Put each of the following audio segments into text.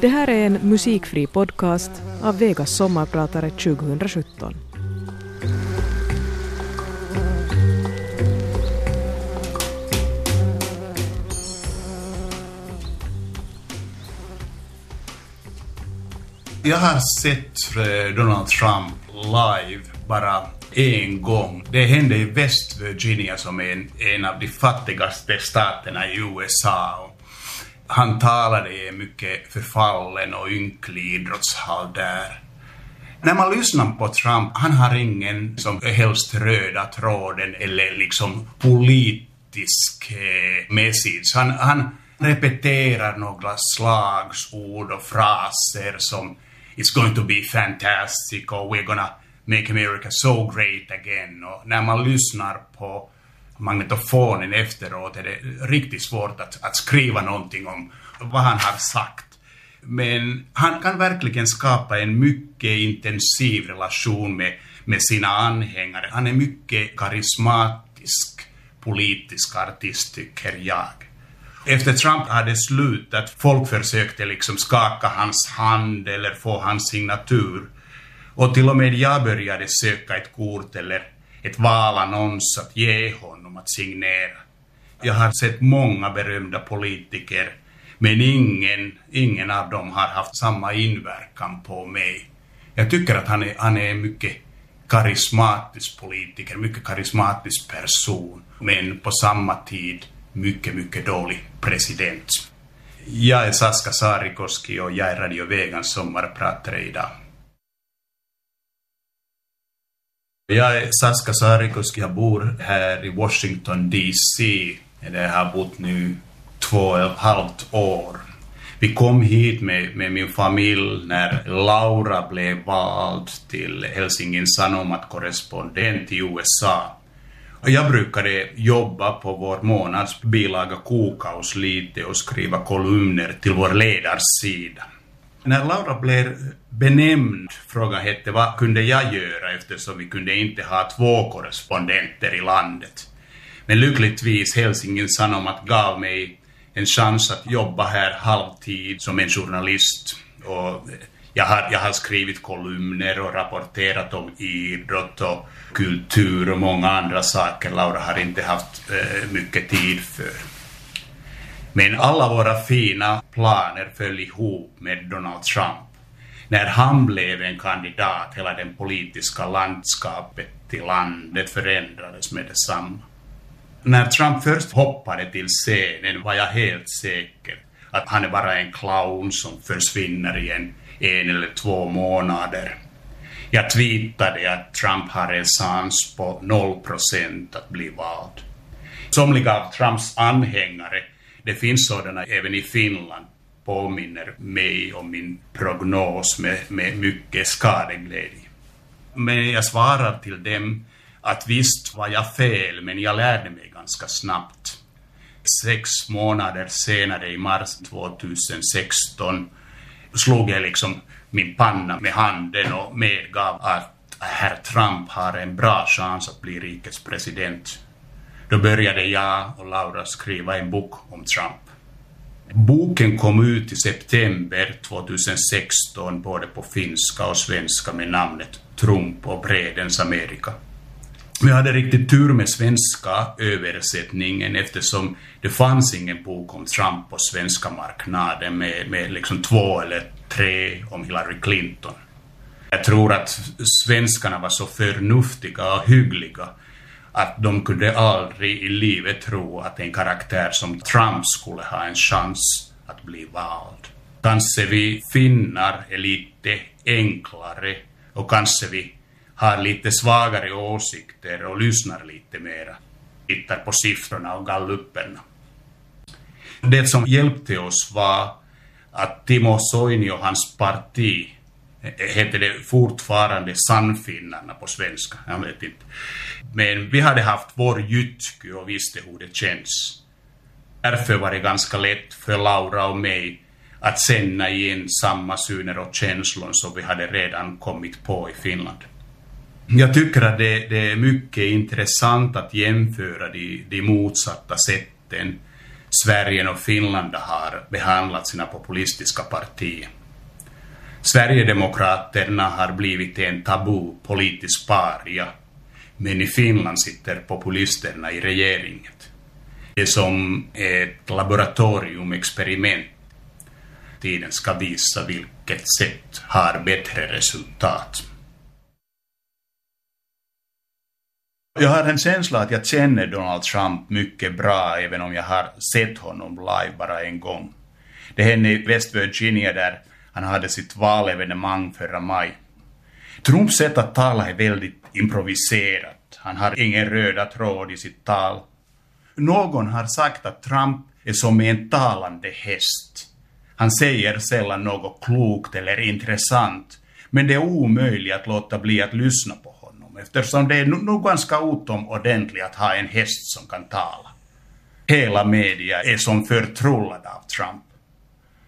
Det här är en musikfri podcast av Vegas sommarpratare 2017. Jag har sett eh, Donald Trump live bara en gång. Det hände i West Virginia som är en, en av de fattigaste staterna i USA. Han talade i en mycket förfallen och ynklig idrottshall där. När man lyssnar på Trump, han har ingen som helst röda tråden eller liksom politisk eh, message. Han, han repeterar några slagsord och fraser som It's going to be fantastic och we're gonna make America so great again. Och när man lyssnar på magnetofonen efteråt är det riktigt svårt att, att skriva någonting om vad han har sagt. Men han kan verkligen skapa en mycket intensiv relation med, med sina anhängare. Han är mycket karismatisk politisk artist, tycker jag. Efter Trump hade slutat, folk försökte liksom skaka hans hand eller få hans signatur. Och till och med jag började söka ett kort eller ett valannons att ge honom att signera. Jag har sett många berömda politiker, men ingen, ingen av dem har haft samma inverkan på mig. Jag tycker att han är, han är en mycket karismatisk politiker, mycket karismatisk person, men på samma tid mycket, mycket dålig president. Jag är Saska Saarikoski och jag är Radio Vegans sommarpratare idag. Jag är Saska Sarikoski, jag bor här i Washington DC. Jag har bott nu två och ett halvt år. Vi kom hit med, med min familj när Laura blev vald till Helsingin Sanomat korrespondent i USA. Och jag brukade jobba på vår månadsbilaga Kokaus lite och skriva kolumner till vår ledarsida. När Laura blev benämnd, frågan hette vad kunde jag göra eftersom vi kunde inte ha två korrespondenter i landet. Men lyckligtvis Helsingin Sanomat gav mig en chans att jobba här halvtid som en journalist. Och jag har, jag har skrivit kolumner och rapporterat om idrott och kultur och många andra saker Laura har inte haft eh, mycket tid för. Men alla våra fina planer föll ihop med Donald Trump. När han blev en kandidat, hela det politiska landskapet i landet förändrades med detsamma. När Trump först hoppade till scenen var jag helt säker att han är bara en clown som försvinner i en, en eller två månader. Jag tweetade att Trump har en chans på 0% att bli vald. Somliga av Trumps anhängare, det finns sådana även i Finland, påminner mig om min prognos med, med mycket skadeglädje. Men jag svarar till dem att visst var jag fel, men jag lärde mig ganska snabbt. Sex månader senare, i mars 2016, slog jag liksom min panna med handen och medgav att herr Trump har en bra chans att bli rikets president. Då började jag och Laura skriva en bok om Trump. Boken kom ut i september 2016 både på finska och svenska med namnet Trump och Bredens Amerika. Vi hade riktigt tur med svenska översättningen eftersom det fanns ingen bok om Trump på svenska marknaden med, med liksom två eller tre om Hillary Clinton. Jag tror att svenskarna var så förnuftiga och hyggliga att de kunde aldrig i livet tro att en karaktär som Trump skulle ha en chans att bli vald. Kanske vi finnar är lite enklare och kanske vi har lite svagare åsikter och lyssnar lite mera. Tittar på siffrorna och gallupperna. Det som hjälpte oss var att Timo Soini och hans parti heter det fortfarande Sannfinnarna på svenska, jag vet inte. Men vi hade haft vår jytky och visste hur det känns. Därför var det ganska lätt för Laura och mig att känna igen samma syner och känslor som vi hade redan kommit på i Finland. Jag tycker att det, det är mycket intressant att jämföra de, de motsatta sätten Sverige och Finland har behandlat sina populistiska partier. Sverigedemokraterna har blivit en tabu politisk paria, men i Finland sitter populisterna i regeringen. Det är som ett laboratoriumexperiment. Tiden ska visa vilket sätt har bättre resultat. Jag har en känsla att jag känner Donald Trump mycket bra, även om jag har sett honom live bara en gång. Det hände i West Virginia där han hade sitt valevenemang förra maj. Trumps sätt att tala är väldigt improviserat. Han har ingen röda tråd i sitt tal. Någon har sagt att Trump är som en talande häst. Han säger sällan något klokt eller intressant, men det är omöjligt att låta bli att lyssna på honom eftersom det är nog ganska utomordentligt att ha en häst som kan tala. Hela media är som förtrollad av Trump.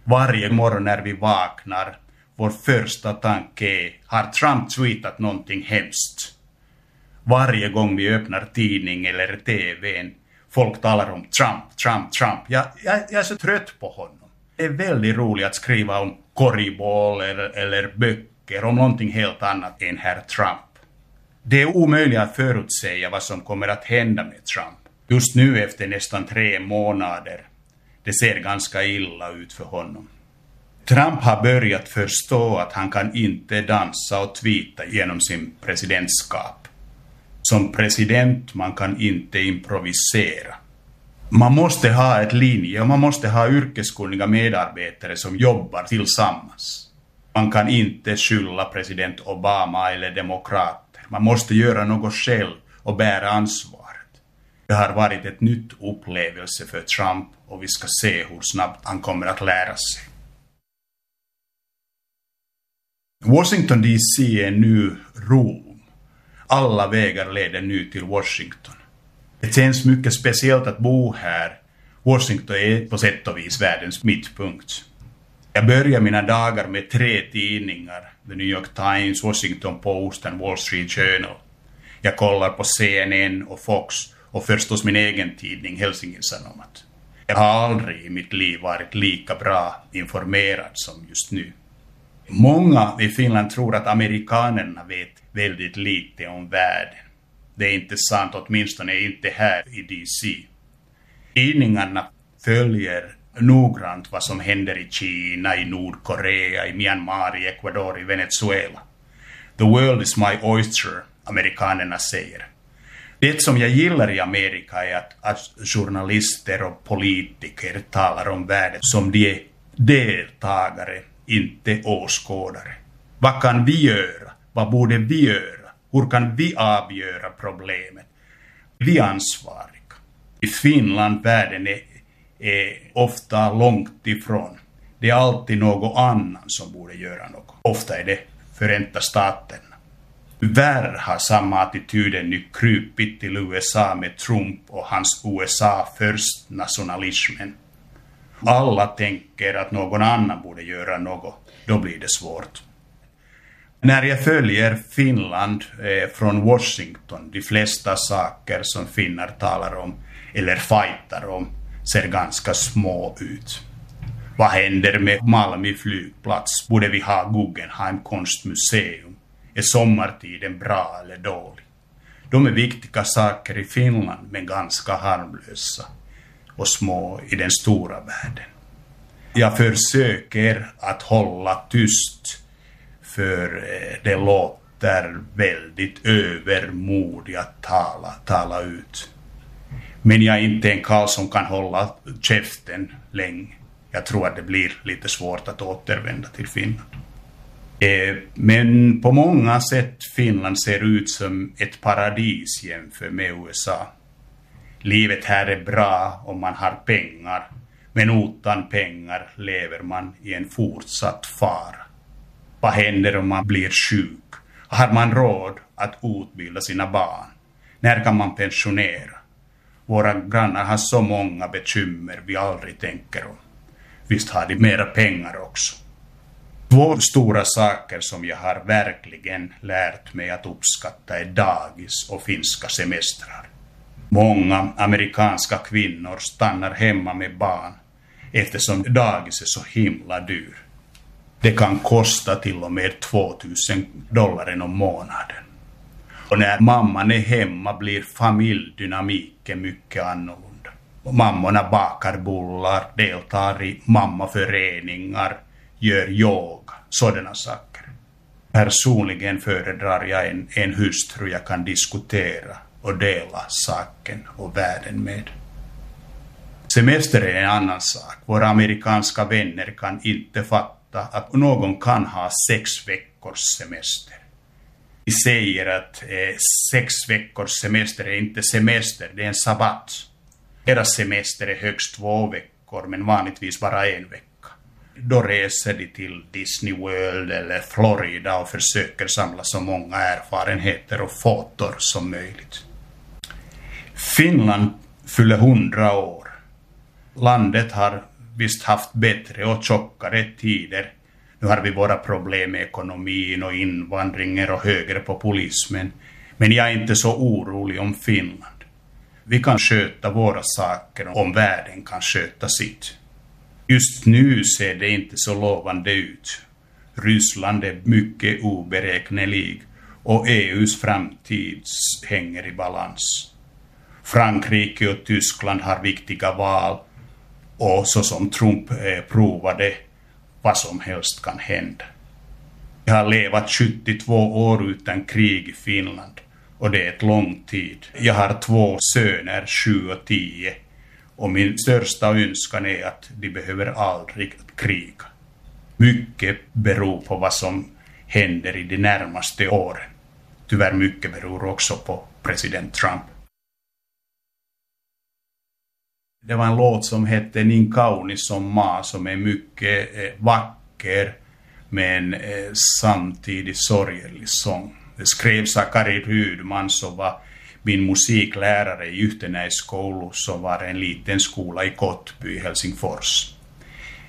Varje morgon när vi vaknar, vår första tanke är, har Trump tweetat någonting hemskt? Varje gång vi öppnar tidning eller TVn, folk talar om Trump, Trump, Trump. Jag, jag, jag är så trött på honom. Det är väldigt roligt att skriva om korriboll eller, eller böcker, om någonting helt annat än herr Trump. Det är omöjligt att förutsäga vad som kommer att hända med Trump. Just nu efter nästan tre månader det ser ganska illa ut för honom. Trump har börjat förstå att han kan inte dansa och tweeta genom sin presidentskap. Som president man kan inte improvisera. Man måste ha ett linje och man måste ha yrkeskunniga medarbetare som jobbar tillsammans. Man kan inte skylla president Obama eller demokrater. Man måste göra något själv och bära ansvaret. Det har varit ett nytt upplevelse för Trump och vi ska se hur snabbt han kommer att lära sig. Washington DC är nu Rom. Alla vägar leder nu till Washington. Det känns mycket speciellt att bo här. Washington är på sätt och vis världens mittpunkt. Jag börjar mina dagar med tre tidningar. The New York Times, Washington Post och Wall Street Journal. Jag kollar på CNN och Fox och förstås min egen tidning Helsingin Sanomat. Jag har aldrig i mitt liv varit lika bra informerad som just nu. Många i Finland tror att amerikanerna vet väldigt lite om världen. Det är inte sant, åtminstone inte här i DC. Tidningarna följer noggrant vad som händer i Kina, i Nordkorea, i Myanmar, i Ecuador, i Venezuela. The world is my oyster, amerikanerna säger. Det som jag gillar i Amerika är att, att journalister och politiker talar om världen som de är deltagare, inte åskådare. Vad kan vi göra? Vad borde vi göra? Hur kan vi avgöra problemet? Vi är ansvariga. I Finland, världen är, är ofta långt ifrån. Det är alltid någon annan som borde göra något. Ofta är det Förenta Staterna. Tyvärr har samma attityden nu krupit till USA med Trump och hans USA först nationalismen. Alla tänker att någon annan borde göra något, då blir det svårt. När jag följer Finland eh, från Washington, de flesta saker som finnar talar om eller fightar om ser ganska små ut. Vad händer med Malmö flygplats? Borde vi ha Guggenheim konstmuseum? Är sommartiden bra eller dålig? De är viktiga saker i Finland men ganska harmlösa och små i den stora världen. Jag försöker att hålla tyst för eh, det låter väldigt övermodigt att tala, tala ut. Men jag är inte en karl som kan hålla käften länge. Jag tror att det blir lite svårt att återvända till Finland. Eh, men på många sätt Finland ser ut som ett paradis jämfört med USA. Livet här är bra om man har pengar, men utan pengar lever man i en fortsatt fara. Vad händer om man blir sjuk? Har man råd att utbilda sina barn? När kan man pensionera? Våra grannar har så många bekymmer vi aldrig tänker om. Visst har de mera pengar också. Två stora saker som jag har verkligen lärt mig att uppskatta är dagis och finska semestrar. Många amerikanska kvinnor stannar hemma med barn eftersom dagis är så himla dyr. Det kan kosta till och med 2000 dollar om månaden. Och när mamman är hemma blir familjdynamiken mycket annorlunda. Mammorna bakar bullar, deltar i mammaföreningar, gör yoga, sådana saker. Personligen föredrar jag en, en hustru jag kan diskutera och dela saken och världen med. Semester är en annan sak. Våra amerikanska vänner kan inte fatta att någon kan ha sex veckors semester. Vi säger att eh, sex veckors semester är inte semester, det är en sabbat. Deras semester är högst två veckor, men vanligtvis bara en vecka. Då reser de till Disney World eller Florida och försöker samla så många erfarenheter och fotor som möjligt. Finland fyller hundra år. Landet har visst haft bättre och tjockare tider. Nu har vi våra problem med ekonomin och invandringen och högerpopulismen. Men jag är inte så orolig om Finland. Vi kan sköta våra saker om världen kan sköta sitt. Just nu ser det inte så lovande ut. Ryssland är mycket oberäknelig och EUs framtid hänger i balans. Frankrike och Tyskland har viktiga val och så som Trump eh, provade vad som helst kan hända. Jag har levat 72 år utan krig i Finland och det är ett lång tid. Jag har två söner, 7 och 10 och min största önskan är att de behöver aldrig kriga. Mycket beror på vad som händer i de närmaste åren. Tyvärr mycket beror också på president Trump. Det var en låt som hette Nin kaunis som ma som är mycket eh, vacker men eh, samtidigt sorglig sång. Det skrevs av Kari Rydman som var min musiklärare i Yhtenäiskoulu som var en liten skola i Kottby i Helsingfors.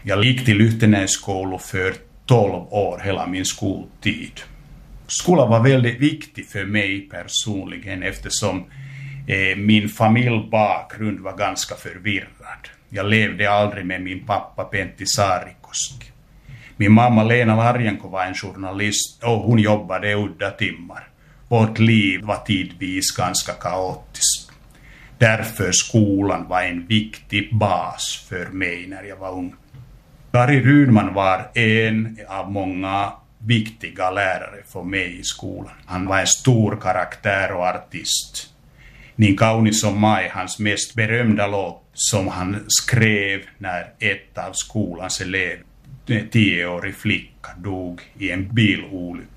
Jag gick till Yhtenäiskoulu för 12 år, hela min skoltid. Skolan var väldigt viktig för mig personligen eftersom Eh, min familjbakgrund var ganska förvirrad. Jag levde aldrig med min pappa Pentti Saarikoski. Min mamma Lena Larjenko var en journalist och hon jobbade udda timmar. Vårt liv var tidvis ganska kaotiskt. Därför skolan var en viktig bas för mig när jag var ung. Kari Rydman var en av många viktiga lärare för mig i skolan. Han var en stor karaktär och artist. Niin kaunis som Mai, hans mest berömda låt som han skrev när ett av skolans elever, en eh, tioårig flicka, dog i en bilolycka.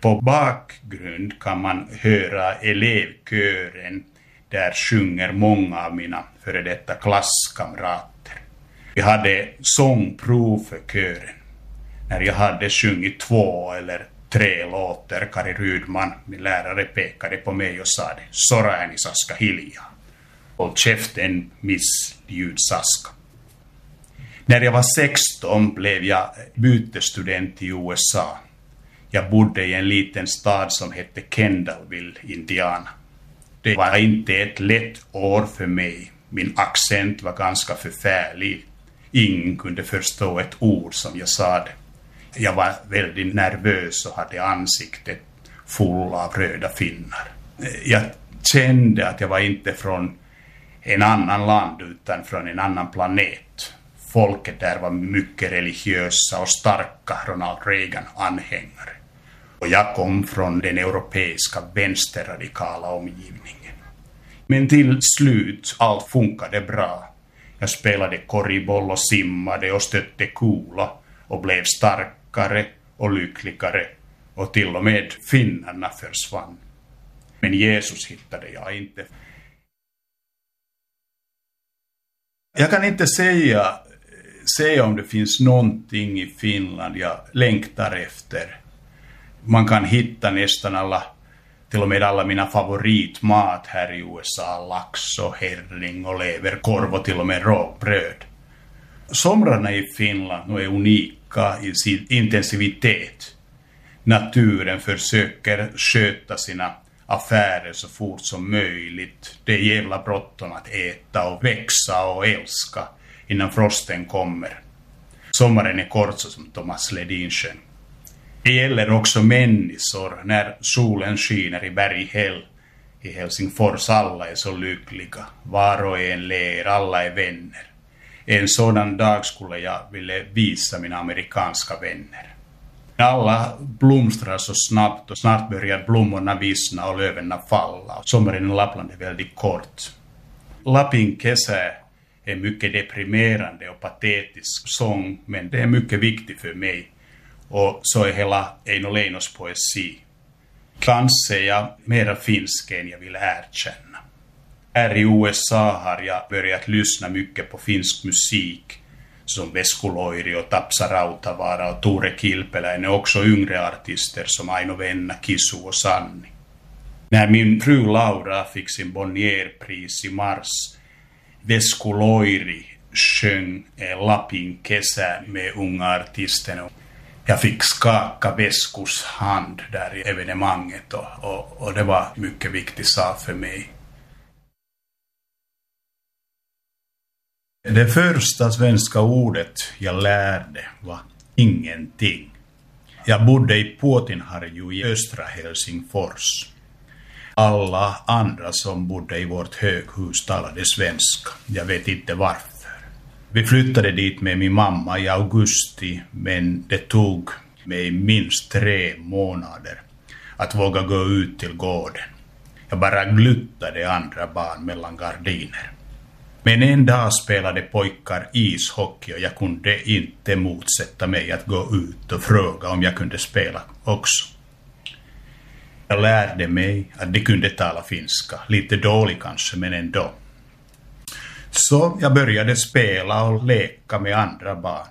På bakgrund kan man höra elevkören där sjunger många av mina före detta klasskamrater. Vi hade sångprov för kören. När jag hade sjungit två eller tre låtar, Kari Rydman, min lärare, pekade på mig och sade ”Sorääni Saska hiljaa”. Håll käften, miss Ljudsaska. När jag var 16 blev jag bytesstudent i USA jag bodde i en liten stad som hette Kendallville, Indiana. Det var inte ett lätt år för mig. Min accent var ganska förfärlig. Ingen kunde förstå ett ord som jag sade. Jag var väldigt nervös och hade ansiktet full av röda finnar. Jag kände att jag var inte från en annan land utan från en annan planet. Folket där var mycket religiösa och starka Ronald Reagan-anhängare. Och jag kom från den europeiska vänsterradikala omgivningen. Men till slut, allt funkade bra. Jag spelade korriboll och simmade och stötte kula och blev starkare och lyckligare och till och med finnarna försvann. Men Jesus hittade jag inte. Jag kan inte säga, säga om det finns någonting i Finland jag längtar efter man kan hitta nästan alla, till och med alla mina favoritmat här i USA, lax och herring och leverkorv och till och med rågbröd. Somrarna i Finland är unika i sin intensivitet. Naturen försöker sköta sina affärer så fort som möjligt. Det är jävla bråttom att äta och växa och älska innan frosten kommer. Sommaren är kort så som Thomas Ledin sjöng. Det gäller också människor när solen skiner i Berghäll i Helsingfors. Alla är så lyckliga. Var och en ler, alla är vänner. En sådan dag skulle jag vilja visa mina amerikanska vänner. Alla blomstrar så snabbt och snart börjar blommorna vissna och löven falla. Sommaren i Lappland är väldigt kort. Lapin kesä är mycket deprimerande och patetisk sång, men det är mycket viktigt för mig. Och så är hela Eino Leinos poesi. Kanske är jag mera finsk än jag vill erkänna. Här i USA har jag börjat lyssna mycket på finsk musik som Vesku Loiri och Tapsa Rautavaara och Tore Kilpeläinen är också yngre artister som Aino Venna, Kisu och Sanni. När min fru Laura fick sin Bonnierpris i mars, Vesku Loiri sjöng eh, Lapin kesä med unga artisterna. Jag fick skaka Veskus hand där i evenemanget och, och, och det var mycket viktig sak för mig. Det första svenska ordet jag lärde var ingenting. Jag bodde i Puotinharju i östra Helsingfors. Alla andra som bodde i vårt höghus talade svenska. Jag vet inte varför. Vi flyttade dit med min mamma i augusti, men det tog mig minst tre månader att våga gå ut till gården. Jag bara gluttade andra barn mellan gardiner. Men en dag spelade pojkar ishockey och jag kunde inte motsätta mig att gå ut och fråga om jag kunde spela också. Jag lärde mig att de kunde tala finska, lite dåligt kanske, men ändå. Så jag började spela och leka med andra barn.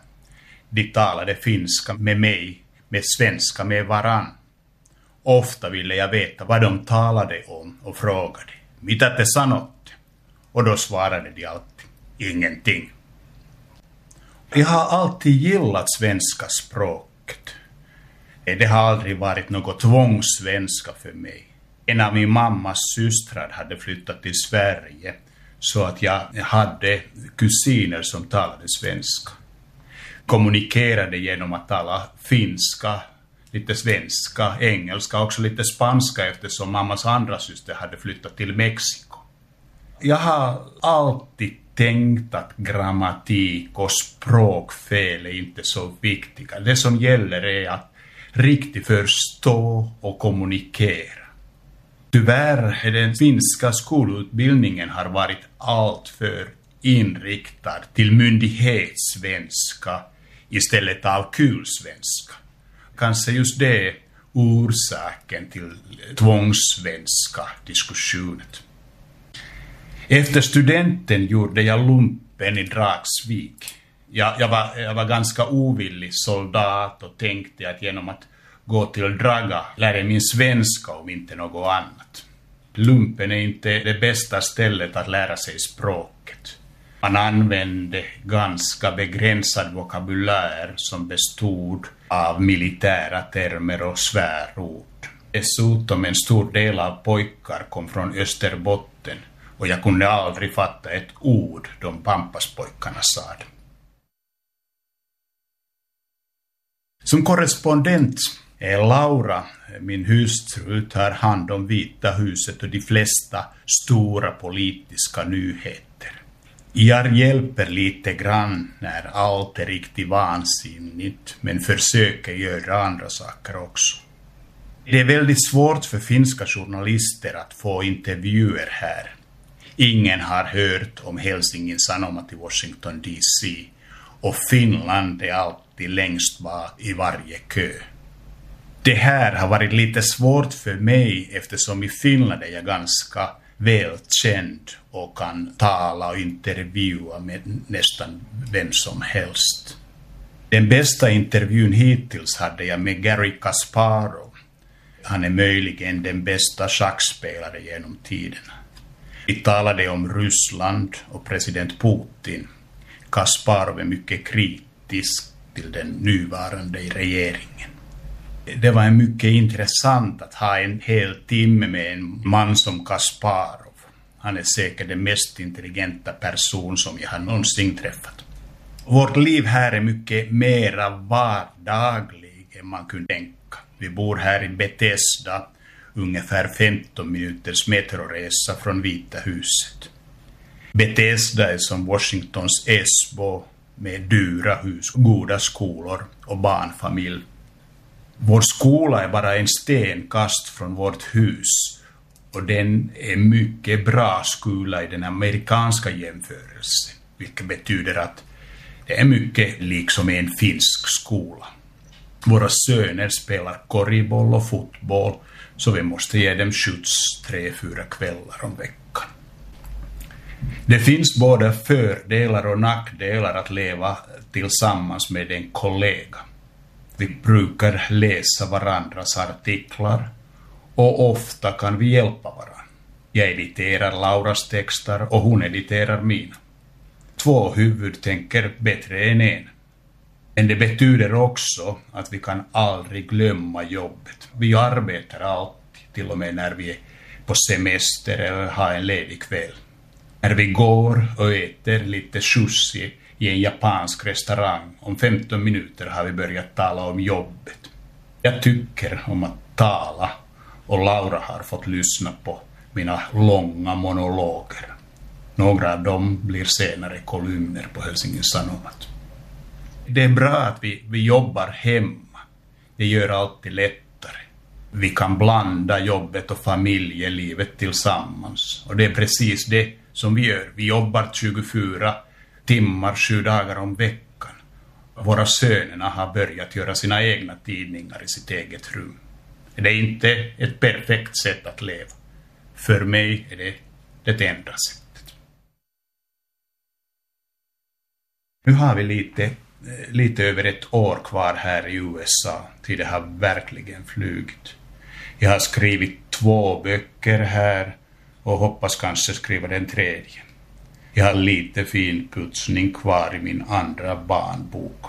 De talade finska med mig, med svenska med varann. Ofta ville jag veta vad de talade om och frågade. Mitä te sanot? Och då svarade de alltid ingenting. Jag har alltid gillat svenska språket. Det har aldrig varit något tvångssvenska för mig. En av min mammas systrar hade flyttat till Sverige så att jag hade kusiner som talade svenska. Kommunikerade genom att tala finska, lite svenska, engelska, också lite spanska eftersom mammas andra syster hade flyttat till Mexiko. Jag har alltid tänkt att grammatik och språkfel är inte så viktiga. Det som gäller är att riktigt förstå och kommunicera. Tyvärr är den finska skolutbildningen har varit alltför inriktad till myndighetssvenska istället av kulsvenska. Kanske just det är orsaken till tvångssvenska diskussionen. Efter studenten gjorde jag lumpen i Dragsvik. Jag, jag, var, jag var ganska ovillig soldat och tänkte att genom att gå till Draga lära min svenska om inte något annat. Lumpen är inte det bästa stället att lära sig språket. Man använde ganska begränsad vokabulär som bestod av militära termer och svärord. Dessutom en stor del av pojkar kom från Österbotten och jag kunde aldrig fatta ett ord de Pampaspojkarna sade. Som korrespondent är Laura, min hustru, tar hand om Vita huset och de flesta stora politiska nyheter. Jag hjälper lite grann när allt är riktigt vansinnigt, men försöker göra andra saker också. Det är väldigt svårt för finska journalister att få intervjuer här. Ingen har hört om Helsingin Sanomat i Washington DC och Finland är alltid längst bak i varje kö. Det här har varit lite svårt för mig eftersom i Finland är jag ganska välkänd och kan tala och intervjua med nästan vem som helst. Den bästa intervjun hittills hade jag med Gary Kasparov. Han är möjligen den bästa schackspelare genom tiderna. Vi talade om Ryssland och president Putin. Kasparov är mycket kritisk till den nuvarande regeringen. Det var mycket intressant att ha en hel timme med en man som Kasparov. Han är säkert den mest intelligenta person som jag har någonsin träffat. Vårt liv här är mycket mera vardagligt än man kunde tänka. Vi bor här i Bethesda, ungefär 15 minuters metroresa från Vita huset. Bethesda är som Washingtons Esbo med dyra hus, goda skolor och barnfamilj. Vår skola är bara en stenkast från vårt hus och den är mycket bra skola i den amerikanska jämförelsen, vilket betyder att det är mycket liksom en finsk skola. Våra söner spelar korgboll och fotboll, så vi måste ge dem skjuts tre, fyra kvällar om veckan. Det finns både fördelar och nackdelar att leva tillsammans med en kollega. Vi brukar läsa varandras artiklar och ofta kan vi hjälpa varandra. Jag editerar Lauras texter och hon editerar mina. Två huvud tänker bättre än en. Men det betyder också att vi kan aldrig glömma jobbet. Vi arbetar alltid, till och med när vi är på semester eller har en ledig kväll. När vi går och äter lite sushi i en japansk restaurang, om 15 minuter har vi börjat tala om jobbet. Jag tycker om att tala och Laura har fått lyssna på mina långa monologer. Några av dem blir senare kolumner på Helsingin Sanomat. Det är bra att vi, vi jobbar hemma. Det gör alltid lättare. Vi kan blanda jobbet och familjelivet tillsammans. Och det är precis det som vi gör. Vi jobbar 24 timmar, sju dagar om veckan. Våra sönerna har börjat göra sina egna tidningar i sitt eget rum. Det är inte ett perfekt sätt att leva. För mig är det det enda sättet. Nu har vi lite, lite över ett år kvar här i USA till det har verkligen flugit. Jag har skrivit två böcker här och hoppas kanske skriva den tredje. Jag har lite finputsning kvar i min andra barnbok.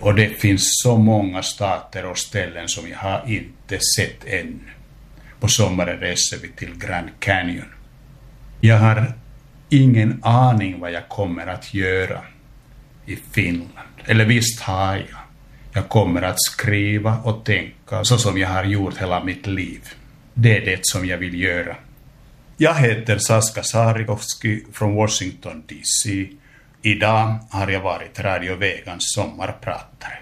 Och det finns så många stater och ställen som jag har inte sett ännu. På sommaren reser vi till Grand Canyon. Jag har ingen aning vad jag kommer att göra i Finland. Eller visst har jag. Jag kommer att skriva och tänka så som jag har gjort hela mitt liv. Det är det som jag vill göra. Jag heter Saska Sarikovski från Washington DC. Idag har jag varit Radio Vegans sommarpratare.